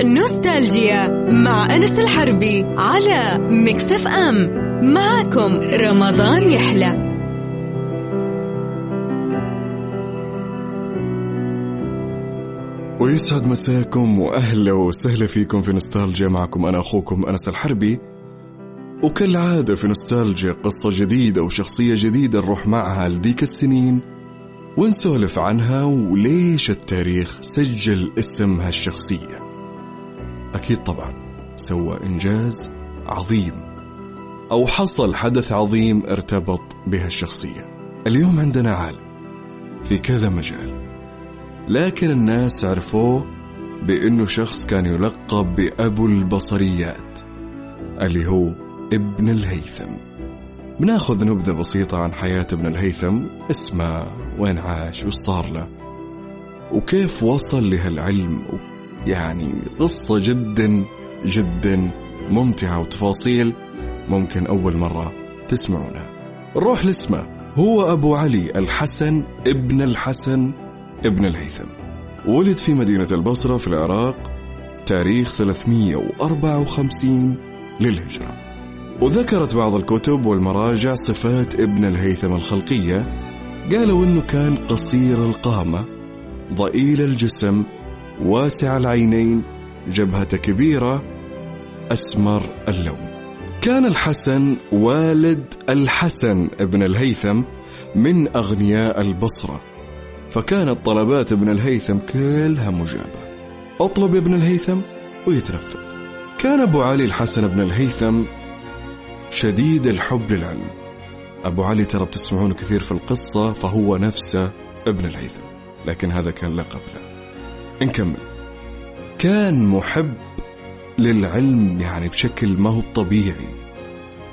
نوستالجيا مع أنس الحربي على مكسف أم. معكم رمضان يحلى. ويسعد مساكم وأهلا وسهلا فيكم في نوستالجيا. معكم أنا أخوكم أنس الحربي. وكالعادة في نوستالجيا قصة جديدة وشخصية جديدة نروح معها لديك السنين ونسولف عنها وليش التاريخ سجل اسم هالشخصية أكيد طبعا سوى إنجاز عظيم أو حصل حدث عظيم ارتبط بهالشخصية اليوم عندنا عالم في كذا مجال لكن الناس عرفوه بأنه شخص كان يلقب بأبو البصريات اللي هو ابن الهيثم. بناخذ نبذة بسيطة عن حياة ابن الهيثم اسمه وين عاش وش صار له وكيف وصل لهالعلم يعني قصة جدا جدا ممتعة وتفاصيل ممكن أول مرة تسمعونها. نروح لاسمه. هو أبو علي الحسن ابن الحسن ابن الهيثم. ولد في مدينة البصرة في العراق تاريخ 354 للهجرة. وذكرت بعض الكتب والمراجع صفات ابن الهيثم الخلقية. قالوا إنه كان قصير القامة ضئيل الجسم واسع العينين جبهة كبيرة أسمر اللون. كان الحسن والد الحسن ابن الهيثم من أغنياء البصرة فكانت طلبات ابن الهيثم كلها مجابة. أطلب يا ابن الهيثم ويتنفذ. كان أبو علي الحسن بن الهيثم شديد الحب للعلم. أبو علي ترى بتسمعون كثير في القصة فهو نفسه ابن الهيثم لكن هذا كان لقب له نكمل. كان محب للعلم يعني بشكل ما هو طبيعي.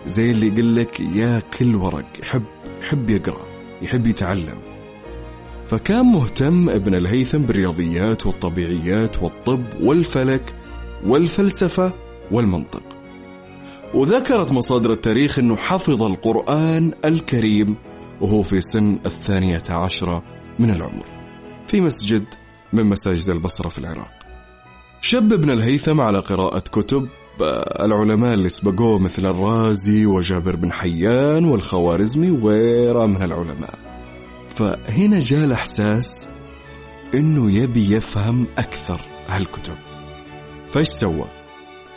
زي اللي يقول لك ياكل ورق يحب يحب يقرأ يحب يتعلم. فكان مهتم ابن الهيثم بالرياضيات والطبيعيات والطب والفلك والفلسفة والمنطق. وذكرت مصادر التاريخ أنه حفظ القرآن الكريم وهو في سن الثانية عشرة من العمر. في مسجد من مساجد البصرة في العراق. شب ابن الهيثم على قراءة كتب العلماء اللي سبقوه مثل الرازي وجابر بن حيان والخوارزمي وغيرها من العلماء. فهنا جاء الإحساس إنه يبي يفهم أكثر هالكتب. فايش سوى؟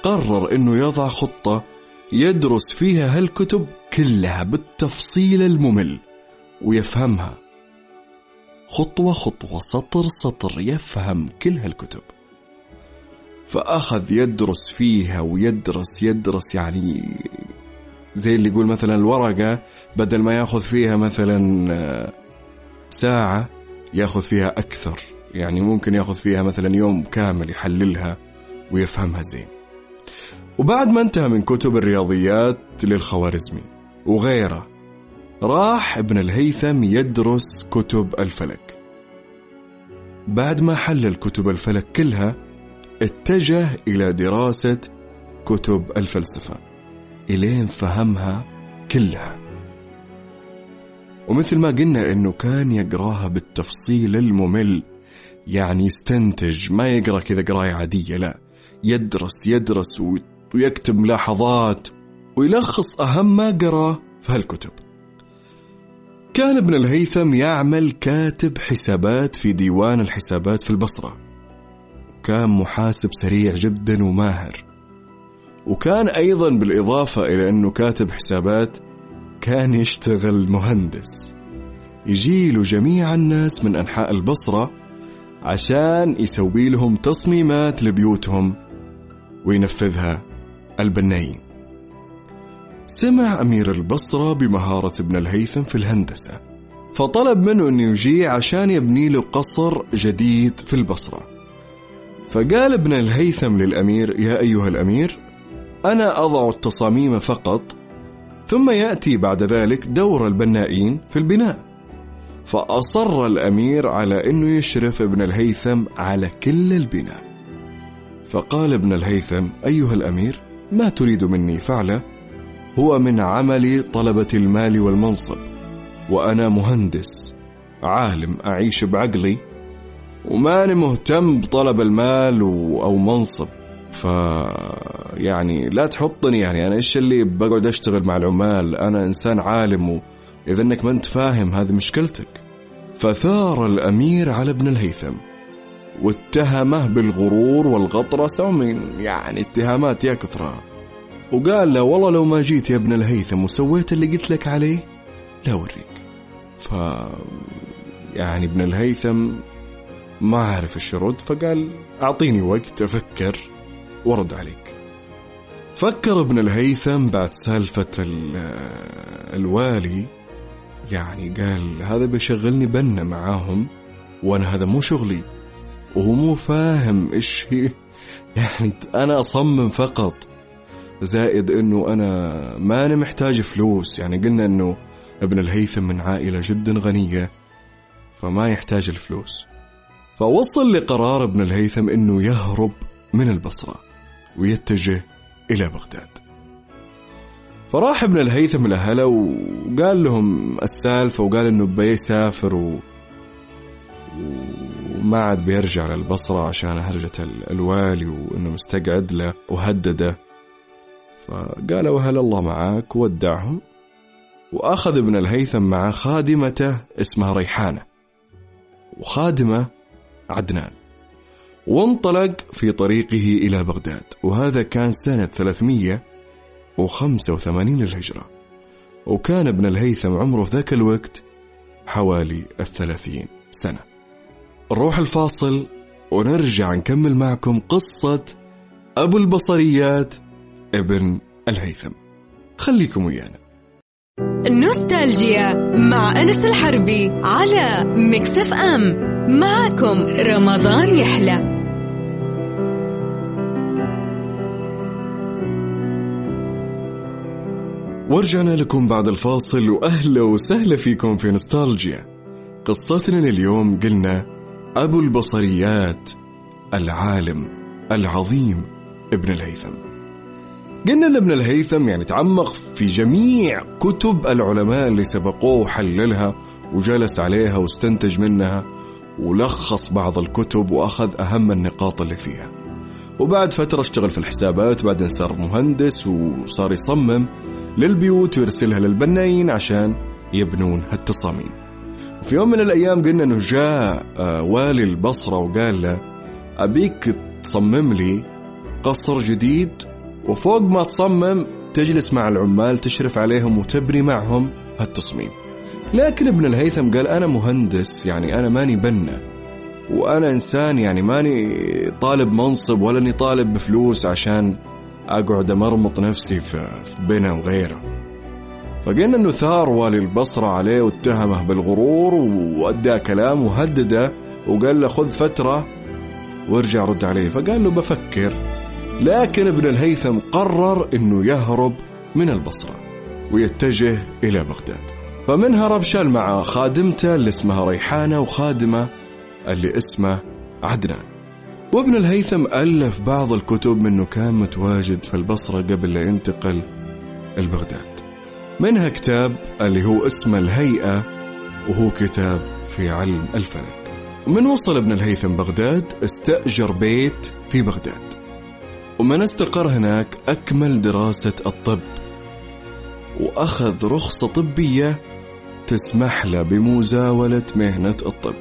قرر إنه يضع خطة يدرس فيها هالكتب كلها بالتفصيل الممل ويفهمها. خطوة خطوة سطر سطر يفهم كل هالكتب. فأخذ يدرس فيها ويدرس يدرس يعني زي اللي يقول مثلا الورقة بدل ما يأخذ فيها مثلا آه، ساعة يأخذ فيها أكثر. يعني ممكن يأخذ فيها مثلا يوم كامل يحللها ويفهمها زين. وبعد ما انتهى من كتب الرياضيات للخوارزمي وغيره راح ابن الهيثم يدرس كتب الفلك. بعد ما حلل كتب الفلك كلها اتجه إلى دراسة كتب الفلسفة إلين فهمها كلها. ومثل ما قلنا إنه كان يقراها بالتفصيل الممل يعني يستنتج ما يقرأ كذا قراية عادية لا. يدرس يدرس ويكتب ملاحظات ويلخص أهم ما قراه في هالكتب. كان ابن الهيثم يعمل كاتب حسابات في ديوان الحسابات في البصرة. كان محاسب سريع جدا وماهر. وكان أيضا بالإضافة إلى أنه كاتب حسابات كان يشتغل مهندس. يجيله جميع الناس من أنحاء البصرة عشان يسوي لهم تصميمات لبيوتهم وينفذها البنايين سمع أمير البصرة بمهارة ابن الهيثم في الهندسة فطلب منه أنه يجي عشان يبني له قصر جديد في البصرة. فقال ابن الهيثم للأمير يا أيها الأمير أنا أضع التصاميم فقط ثم يأتي بعد ذلك دور البنائين في البناء. فأصر الأمير على أنه يشرف ابن الهيثم على كل البناء. فقال ابن الهيثم أيها الأمير ما تريد مني فعله؟ هو من عمل طلبة المال والمنصب وأنا مهندس عالم أعيش بعقلي وماني مهتم بطلب المال. أو منصب. ف يعني لا تحطني يعني أنا إيش اللي بقعد أشتغل مع العمال؟ أنا إنسان عالم وإذا إنك ما أنت فاهم هذه مشكلتك. فثار الأمير على ابن الهيثم واتهمه بالغرور والغطرسة ومن يعني اتهامات يا كثرها وقال له والله لو ما جيت يا ابن الهيثم وسويت اللي قلت لك عليه لا أوريك. ف يعني ابن الهيثم ما عارف إيش يرد فقال أعطيني وقت أفكر وأرد عليك. فكر ابن الهيثم بعد سالفة الوالي. يعني قال هذا بيشغلني بنا معاهم وأنا هذا مو شغلي وهو مو فاهم إيش هي يعني أنا أصمم فقط. زائد إنه أنا ما أنا محتاج فلوس. يعني قلنا إنه ابن الهيثم من عائلة جدا غنية فما يحتاج الفلوس. فوصل لقرار ابن الهيثم إنه يهرب من البصرة ويتجه إلى بغداد. فراح ابن الهيثم لأهله وقال لهم السالفة وقال إنه بيسافر و... وما عاد بيرجع للبصرة عشان هرجة الوالي وإنه مستقعد له وهدده. فقالوا هل الله معاك؟ وودعهم وأخذ ابن الهيثم مع خادمته اسمها ريحانة. وخادمة عدنان. وانطلق في طريقه إلى بغداد. وهذا كان سنة 385 للهجرة. وكان ابن الهيثم عمره ذاك الوقت حوالي الثلاثين سنة. نروح الفاصل ونرجع نكمل معكم قصة أبو البصريات ابن الهيثم. خليكم ويانا. نوستالجيا مع أنس الحربي على مكسف أم. معكم رمضان يحلى. ورجعنا لكم بعد الفاصل وأهلا وسهلا فيكم في نوستالجيا. قصتنا اليوم قلنا أبو البصريات العالم العظيم ابن الهيثم. قلنا ان ابن الهيثم يعني تعمق في جميع كتب العلماء اللي سبقوه وحللها وجلس عليها واستنتج منها ولخص بعض الكتب وأخذ أهم النقاط اللي فيها. وبعد فترة اشتغل في الحسابات بعدين صار مهندس وصار يصمم للبيوت ويرسلها للبنايين عشان يبنون هالتصاميم. في يوم من الأيام قلنا إنه جاء آه، والي البصرة وقال له أبيك تصمم لي قصر جديد وفوق ما تصمم تجلس مع العمال تشرف عليهم وتبني معهم هالتصميم. لكن ابن الهيثم قال أنا مهندس يعني أنا ماني بنا. وأنا إنسان يعني ماني طالب منصب ولا إني طالب بفلوس عشان أقعد أمرمط نفسي في بنا وغيره. فقلنا إنه ثار والي البصرة عليه واتهمه بالغرور وأدى كلام وهدده وقال له خذ فترة وارجع رد عليه. فقال له بفكر. لكن ابن الهيثم قرر إنه يهرب من البصرة ويتجه إلى بغداد. فمن هرب شال معه خادمته اللي اسمها ريحانة وخادمة اللي اسمه عدنان. وابن الهيثم ألف بعض الكتب منه كان متواجد في البصرة قبل لا ينتقل البغداد. منها كتاب اللي هو اسمه الهيئة وهو كتاب في علم الفلك. من وصل ابن الهيثم بغداد استأجر بيت في بغداد. ومن استقر هناك أكمل دراسة الطب وأخذ رخصة طبية تسمح له بمزاولة مهنة الطب.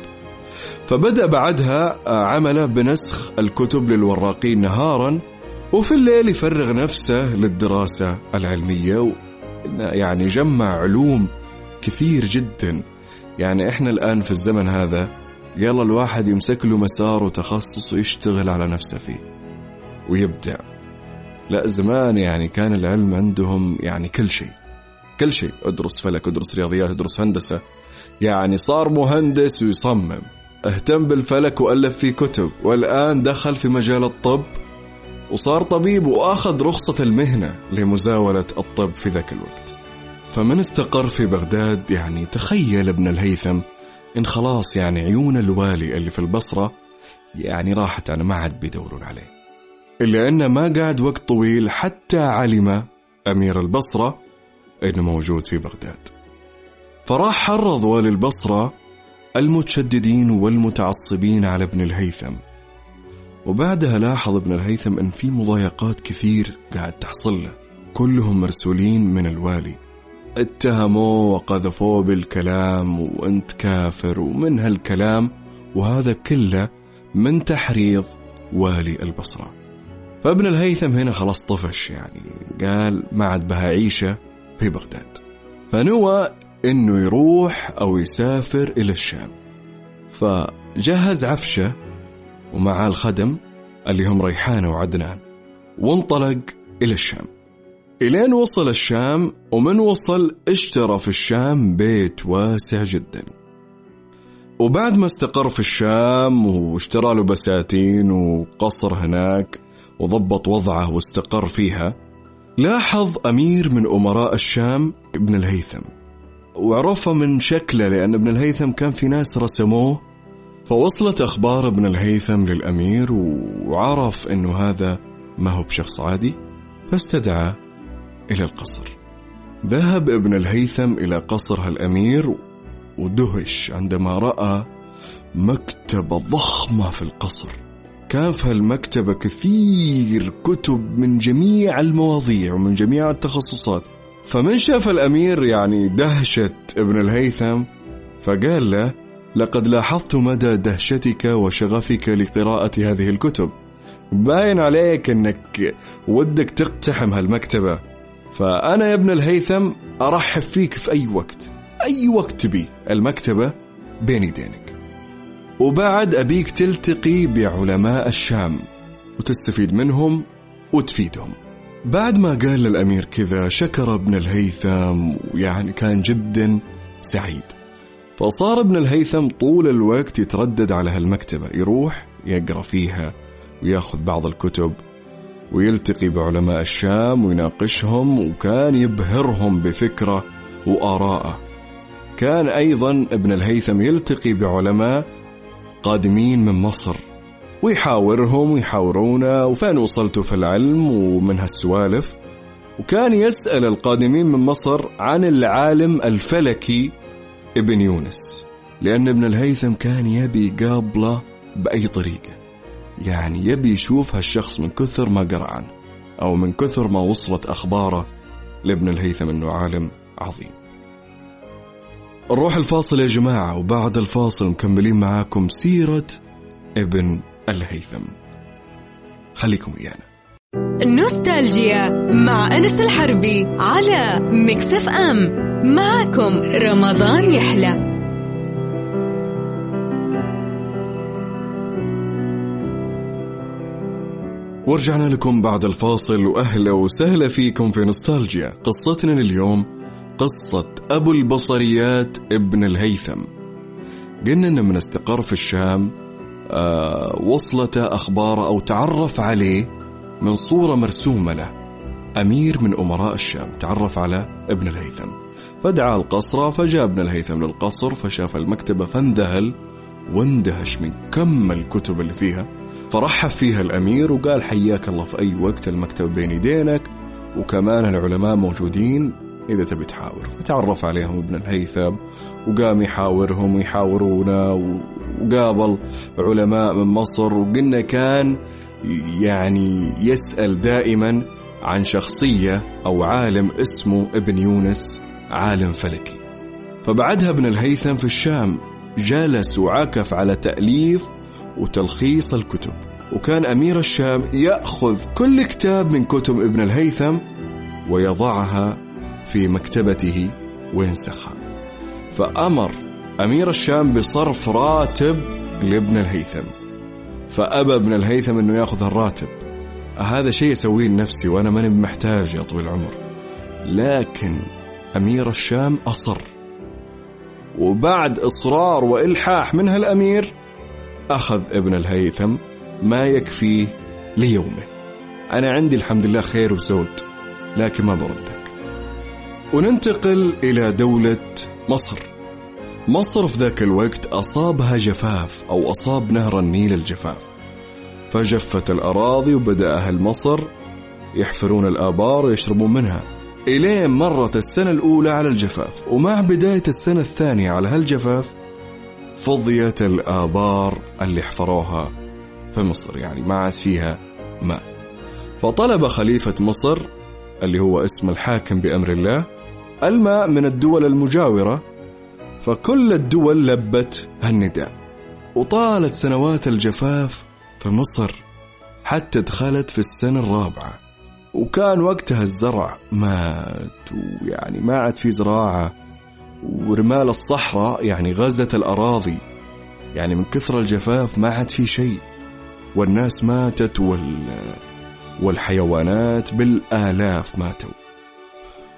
فبدأ بعدها عمله بنسخ الكتب للوراقين نهارا وفي الليل يفرغ نفسه للدراسة العلمية يعني جمع علوم كثير جدا. يعني إحنا الآن في الزمن هذا يلا الواحد يمسك له مسار وتخصص ويشتغل على نفسه فيه. ويبدع. لا زمان يعني كان العلم عندهم يعني كل شيء كل شيء. ادرس فلك ادرس رياضيات ادرس هندسة. يعني صار مهندس ويصمم. اهتم بالفلك وألف فيه كتب. والآن دخل في مجال الطب وصار طبيب وأخذ رخصة المهنة لمزاولة الطب في ذاك الوقت. فمن استقر في بغداد يعني تخيل ابن الهيثم إن خلاص يعني عيون الوالي اللي في البصرة يعني راحت أنا ما عاد بيدورون عليه. إلا أنه ما قعد وقت طويل حتى علم أمير البصرة أنه موجود في بغداد. فراح حرض والي البصرة المتشددين والمتعصبين على ابن الهيثم. وبعدها لاحظ ابن الهيثم أن في مضايقات كثير قاعد تحصل له. كلهم مرسولين من الوالي. اتهموه وقذفوه بالكلام وأنت كافر ومن هالكلام؟ وهذا كله من تحريض والي البصرة. فابن الهيثم هنا خلاص طفش يعني. قال ما عاد بها عيشة في بغداد. فنوى إنه يروح أو يسافر إلى الشام. فجهز عفشة ومع الخدم اللي هم ريحانه وعدنان وانطلق إلى الشام. إلين وصل الشام ومن وصل اشترى في الشام بيت واسع جدا. وبعد ما استقر في الشام واشترى له بساتين وقصر هناك وضبط وضعه واستقر فيها لاحظ أمير من أمراء الشام ابن الهيثم. وعرفه من شكله لأن ابن الهيثم كان في ناس رسموه فوصلت أخبار ابن الهيثم للأمير وعرف أنه هذا ما هو بشخص عادي فاستدعى إلى القصر. ذهب ابن الهيثم إلى قصر هالأمير ودهش عندما رأى مكتبة ضخمة في القصر. كان في هالمكتبة كثير كتب من جميع المواضيع ومن جميع التخصصات. فمن شاف الأمير يعني دهشة ابن الهيثم فقال له لقد لاحظت مدى دهشتك وشغفك لقراءة هذه الكتب. باين عليك إنك ودك تقتحم هالمكتبة. فأنا يا ابن الهيثم أرحب فيك في أي وقت. أي وقت تبي. المكتبة بين يدينك وبعد أبيك تلتقي بعلماء الشام وتستفيد منهم وتفيدهم. بعد ما قال للأمير كذا شكر ابن الهيثم ويعني كان جدا سعيد. فصار ابن الهيثم طول الوقت يتردد على هالمكتبة يروح يقرأ فيها ويأخذ بعض الكتب ويلتقي بعلماء الشام ويناقشهم وكان يبهرهم بفكرة وآراءه. كان أيضا ابن الهيثم يلتقي بعلماء قادمين من مصر. ويحاورهم ويحاورونه وفين وصلتوا في العلم؟ ومن هالسوالف. وكان يسأل القادمين من مصر عن العالم الفلكي ابن يونس. لأن ابن الهيثم كان يبي يقابله بأي طريقة. يعني يبي يشوف هالشخص من كثر ما قرأ عنه أو من كثر ما وصلت أخباره لابن الهيثم أنه عالم عظيم. نروح الفاصل يا جماعة وبعد الفاصل مكملين معاكم سيرة ابن الهيثم. خليكم ويانا. نوستالجيا مع أنس الحربي على مكسف أم. معكم رمضان يحلى. ورجعنا لكم بعد الفاصل وأهلا وسهلا فيكم في نوستالجيا. قصتنا لليوم قصة أبو البصريات ابن الهيثم. قلنا أنه من استقر في الشام آه وصلته أخبار أو تعرف عليه من صورة مرسومة له. أمير من أمراء الشام تعرف على ابن الهيثم. فدعا القصر فجاء ابن الهيثم للقصر فشاف المكتبة فانذهل واندهش من كم الكتب اللي فيها. فرحب فيها الأمير وقال حياك الله في أي وقت المكتبة بين يدينك وكمان العلماء موجودين إذا تبي تحاور. فتعرف عليهم ابن الهيثم وقام يحاورهم ويحاورونه وقابل علماء من مصر وقلنا كان يعني يسأل دائما عن شخصية أو عالم اسمه ابن يونس عالم فلكي. فبعدها ابن الهيثم في الشام جلس وعكف على تأليف وتلخيص الكتب. وكان أمير الشام يأخذ كل كتاب من كتب ابن الهيثم ويضعها في مكتبته وينسخها فأمر أمير الشام بصرف راتب لابن الهيثم. فأبى ابن الهيثم أنه يأخذ الراتب. هذا شيء أسويه لنفسي وأنا ماني محتاج يا طويل العمر. لكن أمير الشام أصر. وبعد إصرار وإلحاح من هالأمير أخذ ابن الهيثم ما يكفيه ليومه. أنا عندي الحمد لله خير وزود لكن ما بردك وننتقل إلى دولة مصر. مصر في ذاك الوقت أصابها جفاف أو أصاب نهر النيل الجفاف. فجفت الأراضي وبدأ أهل مصر يحفرون الآبار ويشربون منها. إلين مرت السنة الأولى على الجفاف ومع بداية السنة الثانية على هالجفاف فضيت الآبار اللي حفروها في مصر يعني ما عاد فيها ماء. فطلب خليفة مصر اللي هو اسم الحاكم بأمر الله الماء من الدول المجاورة فكل الدول لبت هالنداء. وطالت سنوات الجفاف في مصر حتى دخلت في السنة الرابعة. وكان وقتها الزرع مات ويعني ما عاد في زراعة. ورمال الصحراء يعني غزت الأراضي. يعني من كثر الجفاف ما عاد في شيء. والناس ماتت وال والحيوانات بالآلاف ماتوا.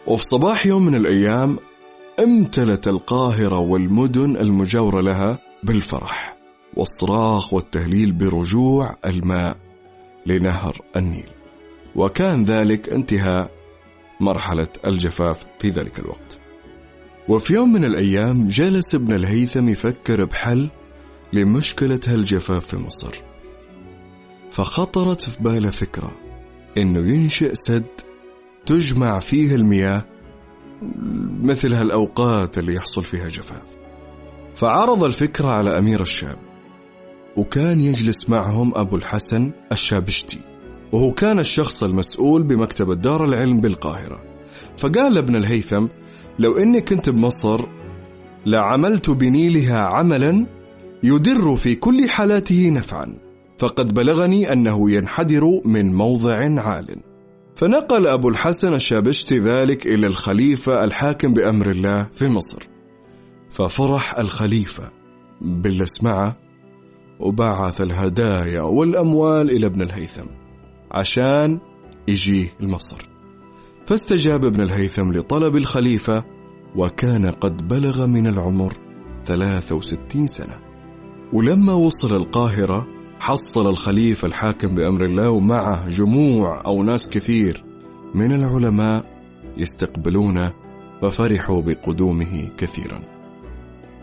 وفي صباح يوم من الأيام امتلت القاهرة والمدن المجاورة لها بالفرح والصراخ والتهليل برجوع الماء لنهر النيل. وكان ذلك انتهاء مرحلة الجفاف في ذلك الوقت. وفي يوم من الأيام جلس ابن الهيثم يفكر بحل لمشكلة هالجفاف في مصر. فخطرت في باله فكرة إنه ينشئ سد تجمع فيه المياه مثل هالأوقات اللي يحصل فيها جفاف. فعرض الفكرة على أمير الشام وكان يجلس معهم أبو الحسن الشابشتي وهو كان الشخص المسؤول بمكتبة دار العلم بالقاهرة. فقال ابن الهيثم لو إني كنت بمصر لعملت بنيلها عملا يدر في كل حالاته نفعا فقد بلغني أنه ينحدر من موضع عال. فنقل أبو الحسن الشابشتي ذلك إلى الخليفة الحاكم بأمر الله في مصر ففرح الخليفة باللي سمعه وبعث الهدايا والأموال إلى ابن الهيثم عشان يجيه لمصر فاستجاب ابن الهيثم لطلب الخليفة وكان قد بلغ من العمر 63 سنة. ولما وصل القاهرة حصل الخليفة الحاكم بأمر الله ومعه جموع أو ناس كثير من العلماء يستقبلونه ففرحوا بقدومه كثيرا.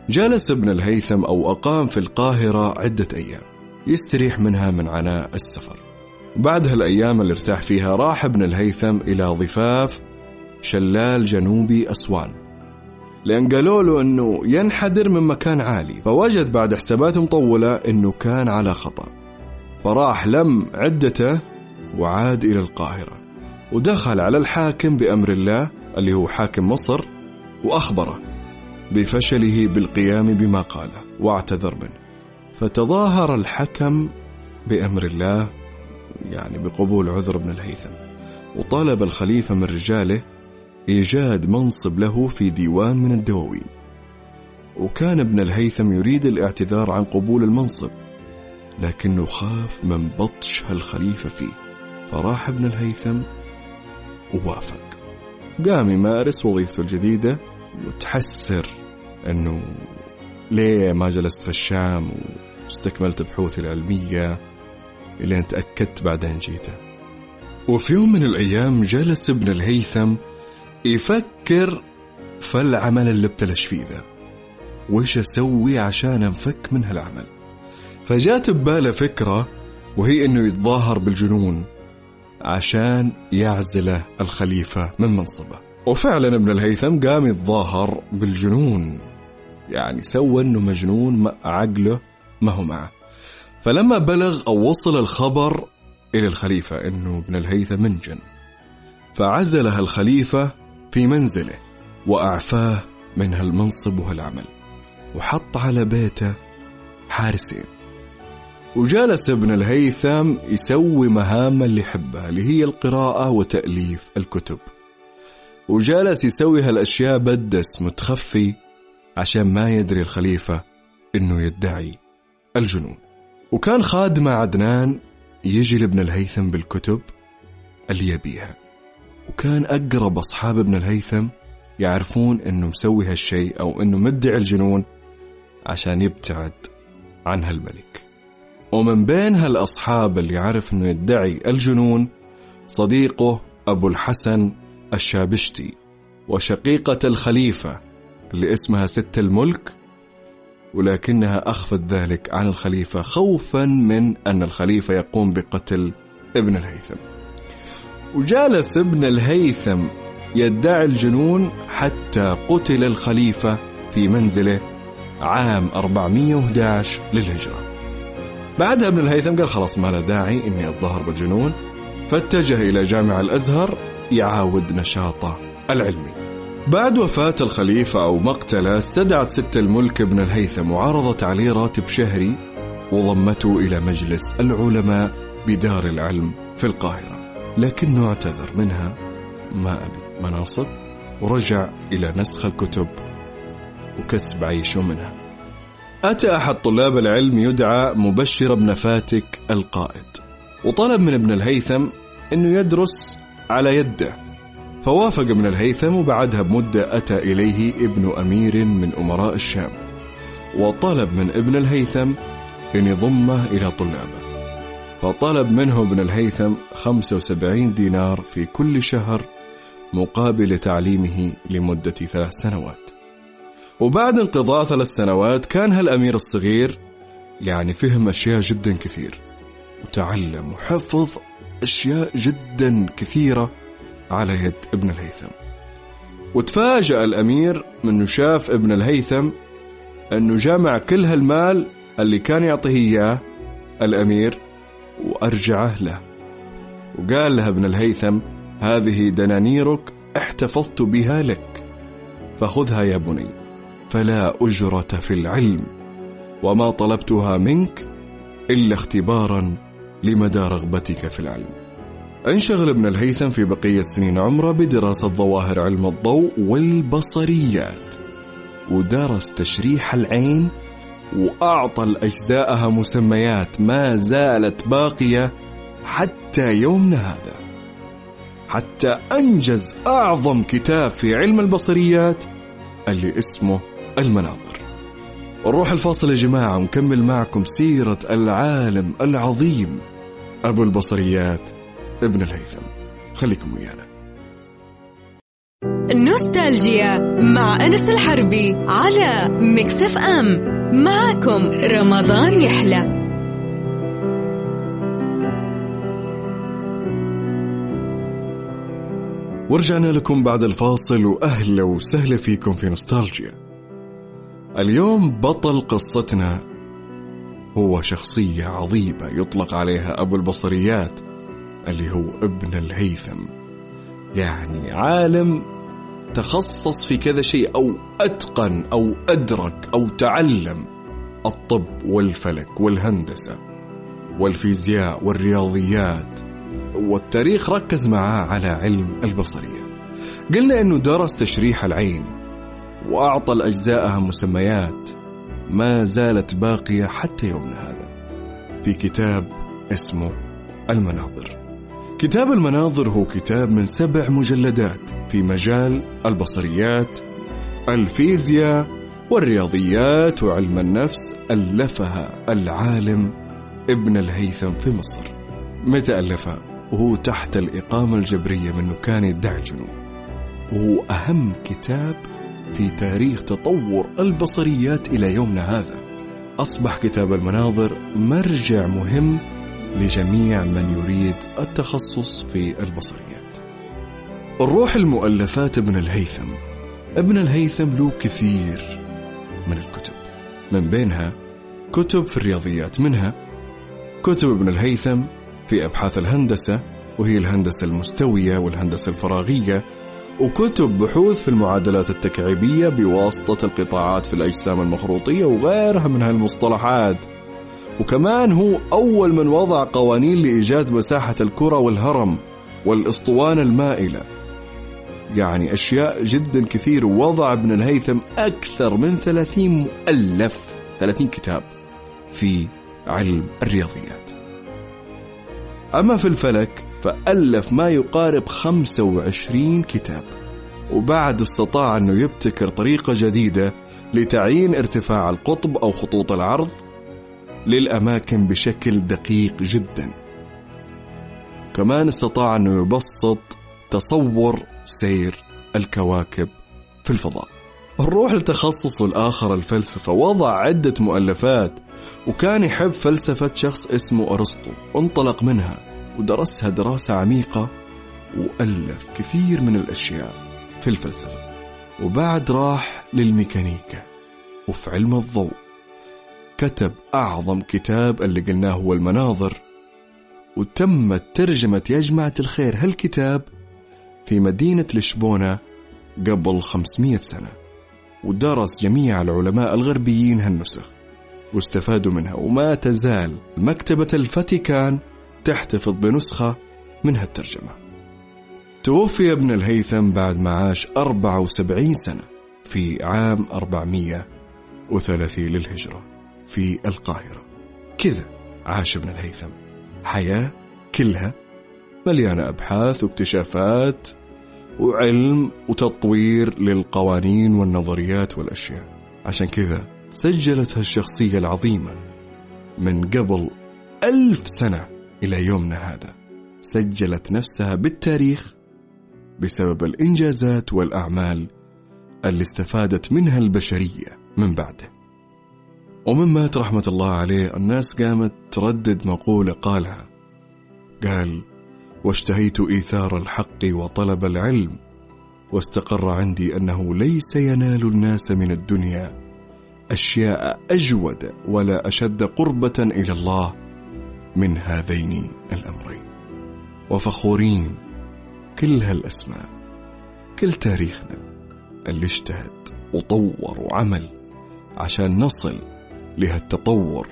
جلس ابن الهيثم أو أقام في القاهرة عدة أيام يستريح منها من عناء السفر. بعد هالأيام اللي ارتاح فيها راح ابن الهيثم إلى ضفاف شلال جنوبي أسوان. لأن قالوا له أنه ينحدر من مكان عالي فوجد بعد حسابات مطولة أنه كان على خطأ. فراح لم عدته وعاد إلى القاهرة ودخل على الحاكم بأمر الله اللي هو حاكم مصر وأخبره بفشله بالقيام بما قاله واعتذر منه. فتظاهر الحكم بأمر الله يعني بقبول عذر ابن الهيثم وطالب الخليفة من رجاله إيجاد منصب له في ديوان من الدواوين وكان ابن الهيثم يريد الاعتذار عن قبول المنصب لكنه خاف من بطش هالخليفة فيه. فراح ابن الهيثم ووافق. قام يمارس وظيفته الجديدة وتحسر أنه ليه ما جلست في الشام واستكملت بحوثي العلمية إلين تأكدت بعدين جيته. وفي يوم من الأيام جلس ابن الهيثم يفكر في العمل اللي ابتلش فيه ذا. وش أسوي عشان أنفك من هالعمل؟ فجات ببالة فكرة وهي أنه يتظاهر بالجنون عشان يعزله الخليفة من منصبه. وفعلا ابن الهيثم قام يتظاهر بالجنون. يعني سوى إنه مجنون ما عقله ما هو معه. فلما بلغ أو وصل الخبر إلى الخليفة إنه ابن الهيثم منجن. فعزله الخليفة في منزله وأعفاه من هالمنصب وهالعمل وحط على بيته حارسين. وجالس ابن الهيثم يسوي مهام اللي يحبها اللي هي القراءة وتأليف الكتب. وجالس يسوي هالأشياء بدس متخفي عشان ما يدري الخليفة إنه يدعي الجنون. وكان خادمه عدنان يجي لابن الهيثم بالكتب اللي يبيها. وكان أقرب أصحاب ابن الهيثم يعرفون إنه مسوي هالشيء أو إنه مدعي الجنون عشان يبتعد عن هالملك. ومن بين هالأصحاب اللي يعرف إنه يدعي الجنون صديقه أبو الحسن الشابشتي وشقيقة الخليفة اللي اسمها ست الملك ولكنها أخفت ذلك عن الخليفة خوفا من أن الخليفة يقوم بقتل ابن الهيثم. وجالس ابن الهيثم يدعي الجنون حتى قتل الخليفة في منزله عام 411 للهجرة بعدها ابن الهيثم قال خلاص ما له داعي إني أتظاهر بالجنون فاتجه إلى جامع الأزهر يعاود نشاطه العلمي. بعد وفاة الخليفة أو مقتله استدعت ست الملك ابن الهيثم وعرضت عليه راتب شهري وضمته إلى مجلس العلماء بدار العلم في القاهرة لكنه اعتذر منها. ما أبي. مناصب. ورجع إلى نسخ الكتب. وكسب عيشه منها. أتى أحد طلاب العلم يدعى مبشر بن فاتك القائد. وطلب من ابن الهيثم أنه يدرس على يده. فوافق ابن الهيثم وبعدها بمدة أتى إليه ابن أمير من أمراء الشام. وطلب من ابن الهيثم أن يضمه إلى طلابه. فطلب منه ابن الهيثم 75 دينار في كل شهر مقابل تعليمه لمدة ثلاث سنوات. وبعد انقضاء ثلاث سنوات كان هالأمير الصغير يعني فهم أشياء جدا كثير وتعلم وحفظ أشياء جدا كثيرة على يد ابن الهيثم. وتفاجأ الأمير من شاف ابن الهيثم أنه جمع كل هالمال اللي كان يعطيه إياه الأمير وأرجعه له وقال له ابن الهيثم هذه دنانيرك احتفظت بها لك فخذها يا بني فلا أجرة في العلم وما طلبتها منك إلا اختبارا لمدى رغبتك في العلم. أنشغل ابن الهيثم في بقية سنين عمره بدراسة ظواهر علم الضوء والبصريات ودرس تشريح العين وأعطى الأجزاءها مسميات ما زالت باقية حتى يومنا هذا. حتى أنجز أعظم كتاب في علم البصريات اللي اسمه المناظر. نروح الفاصل يا جماعة ونكمل معكم سيرة العالم العظيم أبو البصريات ابن الهيثم. خليكم ويانا. نوستالجيا مع أنس الحربي على مكسف أم. معكم رمضان يحلى. ورجعنا لكم بعد الفاصل وأهلا وسهلا فيكم في نوستالجيا. اليوم بطل قصتنا هو شخصية عظيمة يطلق عليها أبو البصريات اللي هو ابن الهيثم. يعني عالم تخصص في كذا شيء أو أتقن أو أدرك أو تعلم. الطب والفلك والهندسة والفيزياء والرياضيات والتاريخ ركز معاه على علم البصريات قلنا أنه درس تشريح العين وأعطى لأجزائها مسميات ما زالت باقية حتى يومنا هذا في كتاب اسمه المناظر. كتاب المناظر هو كتاب من سبع مجلدات في مجال البصريات الفيزياء والرياضيات وعلم النفس ألفها العالم ابن الهيثم في مصر. متى ألفها؟ وهو تحت الإقامة الجبرية منه كان يدعي الجنون وهو أهم كتاب في تاريخ تطور البصريات إلى يومنا هذا. أصبح كتاب المناظر مرجع مهم لجميع من يريد التخصص في البصريات. الروح المؤلفات ابن الهيثم. ابن الهيثم له كثير من الكتب. من بينها كتب في الرياضيات. منها كتب ابن الهيثم في أبحاث الهندسة وهي الهندسة المستوية والهندسة الفراغية وكتب بحوث في المعادلات التكعيبية بواسطة القطاعات في الأجسام المخروطية وغيرها من هالمصطلحات. وكمان هو أول من وضع قوانين لإيجاد مساحة الكرة والهرم والإسطوانة المائلة. يعني أشياء جدا كثير وضع ابن الهيثم أكثر من 30 مؤلف 30 كتاب في علم الرياضيات. أما في الفلك فألف ما يقارب 25 كتاب وبعد استطاع أنه يبتكر طريقة جديدة لتعيين ارتفاع القطب أو خطوط العرض للأماكن بشكل دقيق جدا. كمان استطاع أنه يبسط تصور سير الكواكب في الفضاء. نروح لتخصصه الآخر الفلسفة وضع عدة مؤلفات وكان يحب فلسفة شخص اسمه أرسطو. انطلق منها ودرسها دراسة عميقة وألف كثير من الأشياء في الفلسفة. وبعد راح للميكانيكا وفي علم الضوء. كتب أعظم كتاب اللي قلناه هو المناظر وتمت ترجمة يا جماعة الخير هالكتاب في مدينة لشبونة قبل 500 سنة ودرس جميع العلماء الغربيين هالنسخ واستفادوا منها وما تزال مكتبة الفاتيكان تحتفظ بنسخة من هالترجمة. توفي ابن الهيثم بعد ما عاش 74 سنة في عام 430 للهجرة في القاهرة. كذا عاش ابن الهيثم. حياة كلها مليانة أبحاث واكتشافات وعلم وتطوير للقوانين والنظريات والأشياء. عشان كذا سجلت هالشخصية العظيمة من قبل ألف سنة إلى يومنا هذا. سجلت نفسها بالتاريخ بسبب الإنجازات والأعمال اللي استفادت منها البشرية من بعده. ومن مات رحمة الله عليه الناس قامت تردد مقولة قالها. قال واشتهيت إيثار الحق وطلب العلم واستقر عندي أنه ليس ينال الناس من الدنيا أشياء أجود ولا أشد قربة إلى الله من هذين الأمرين. وفخورين كل هالأسماء كل تاريخنا اللي اجتهد وطور وعمل عشان نصل لهالتطور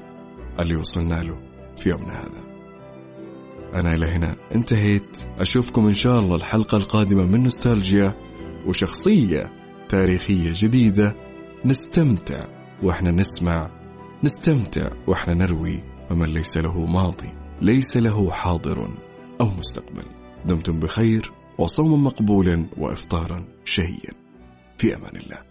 اللي وصلنا له في يومنا هذا. أنا إلى هنا. انتهيت. أشوفكم إن شاء الله الحلقة القادمة من نوستالجيا وشخصية تاريخية جديدة. نستمتع وإحنا نسمع. نستمتع وإحنا نروي. ومن ليس له ماضي ليس له حاضر أو مستقبل. دمتم بخير وصوم مقبول وإفطارا شهيا. في أمان الله.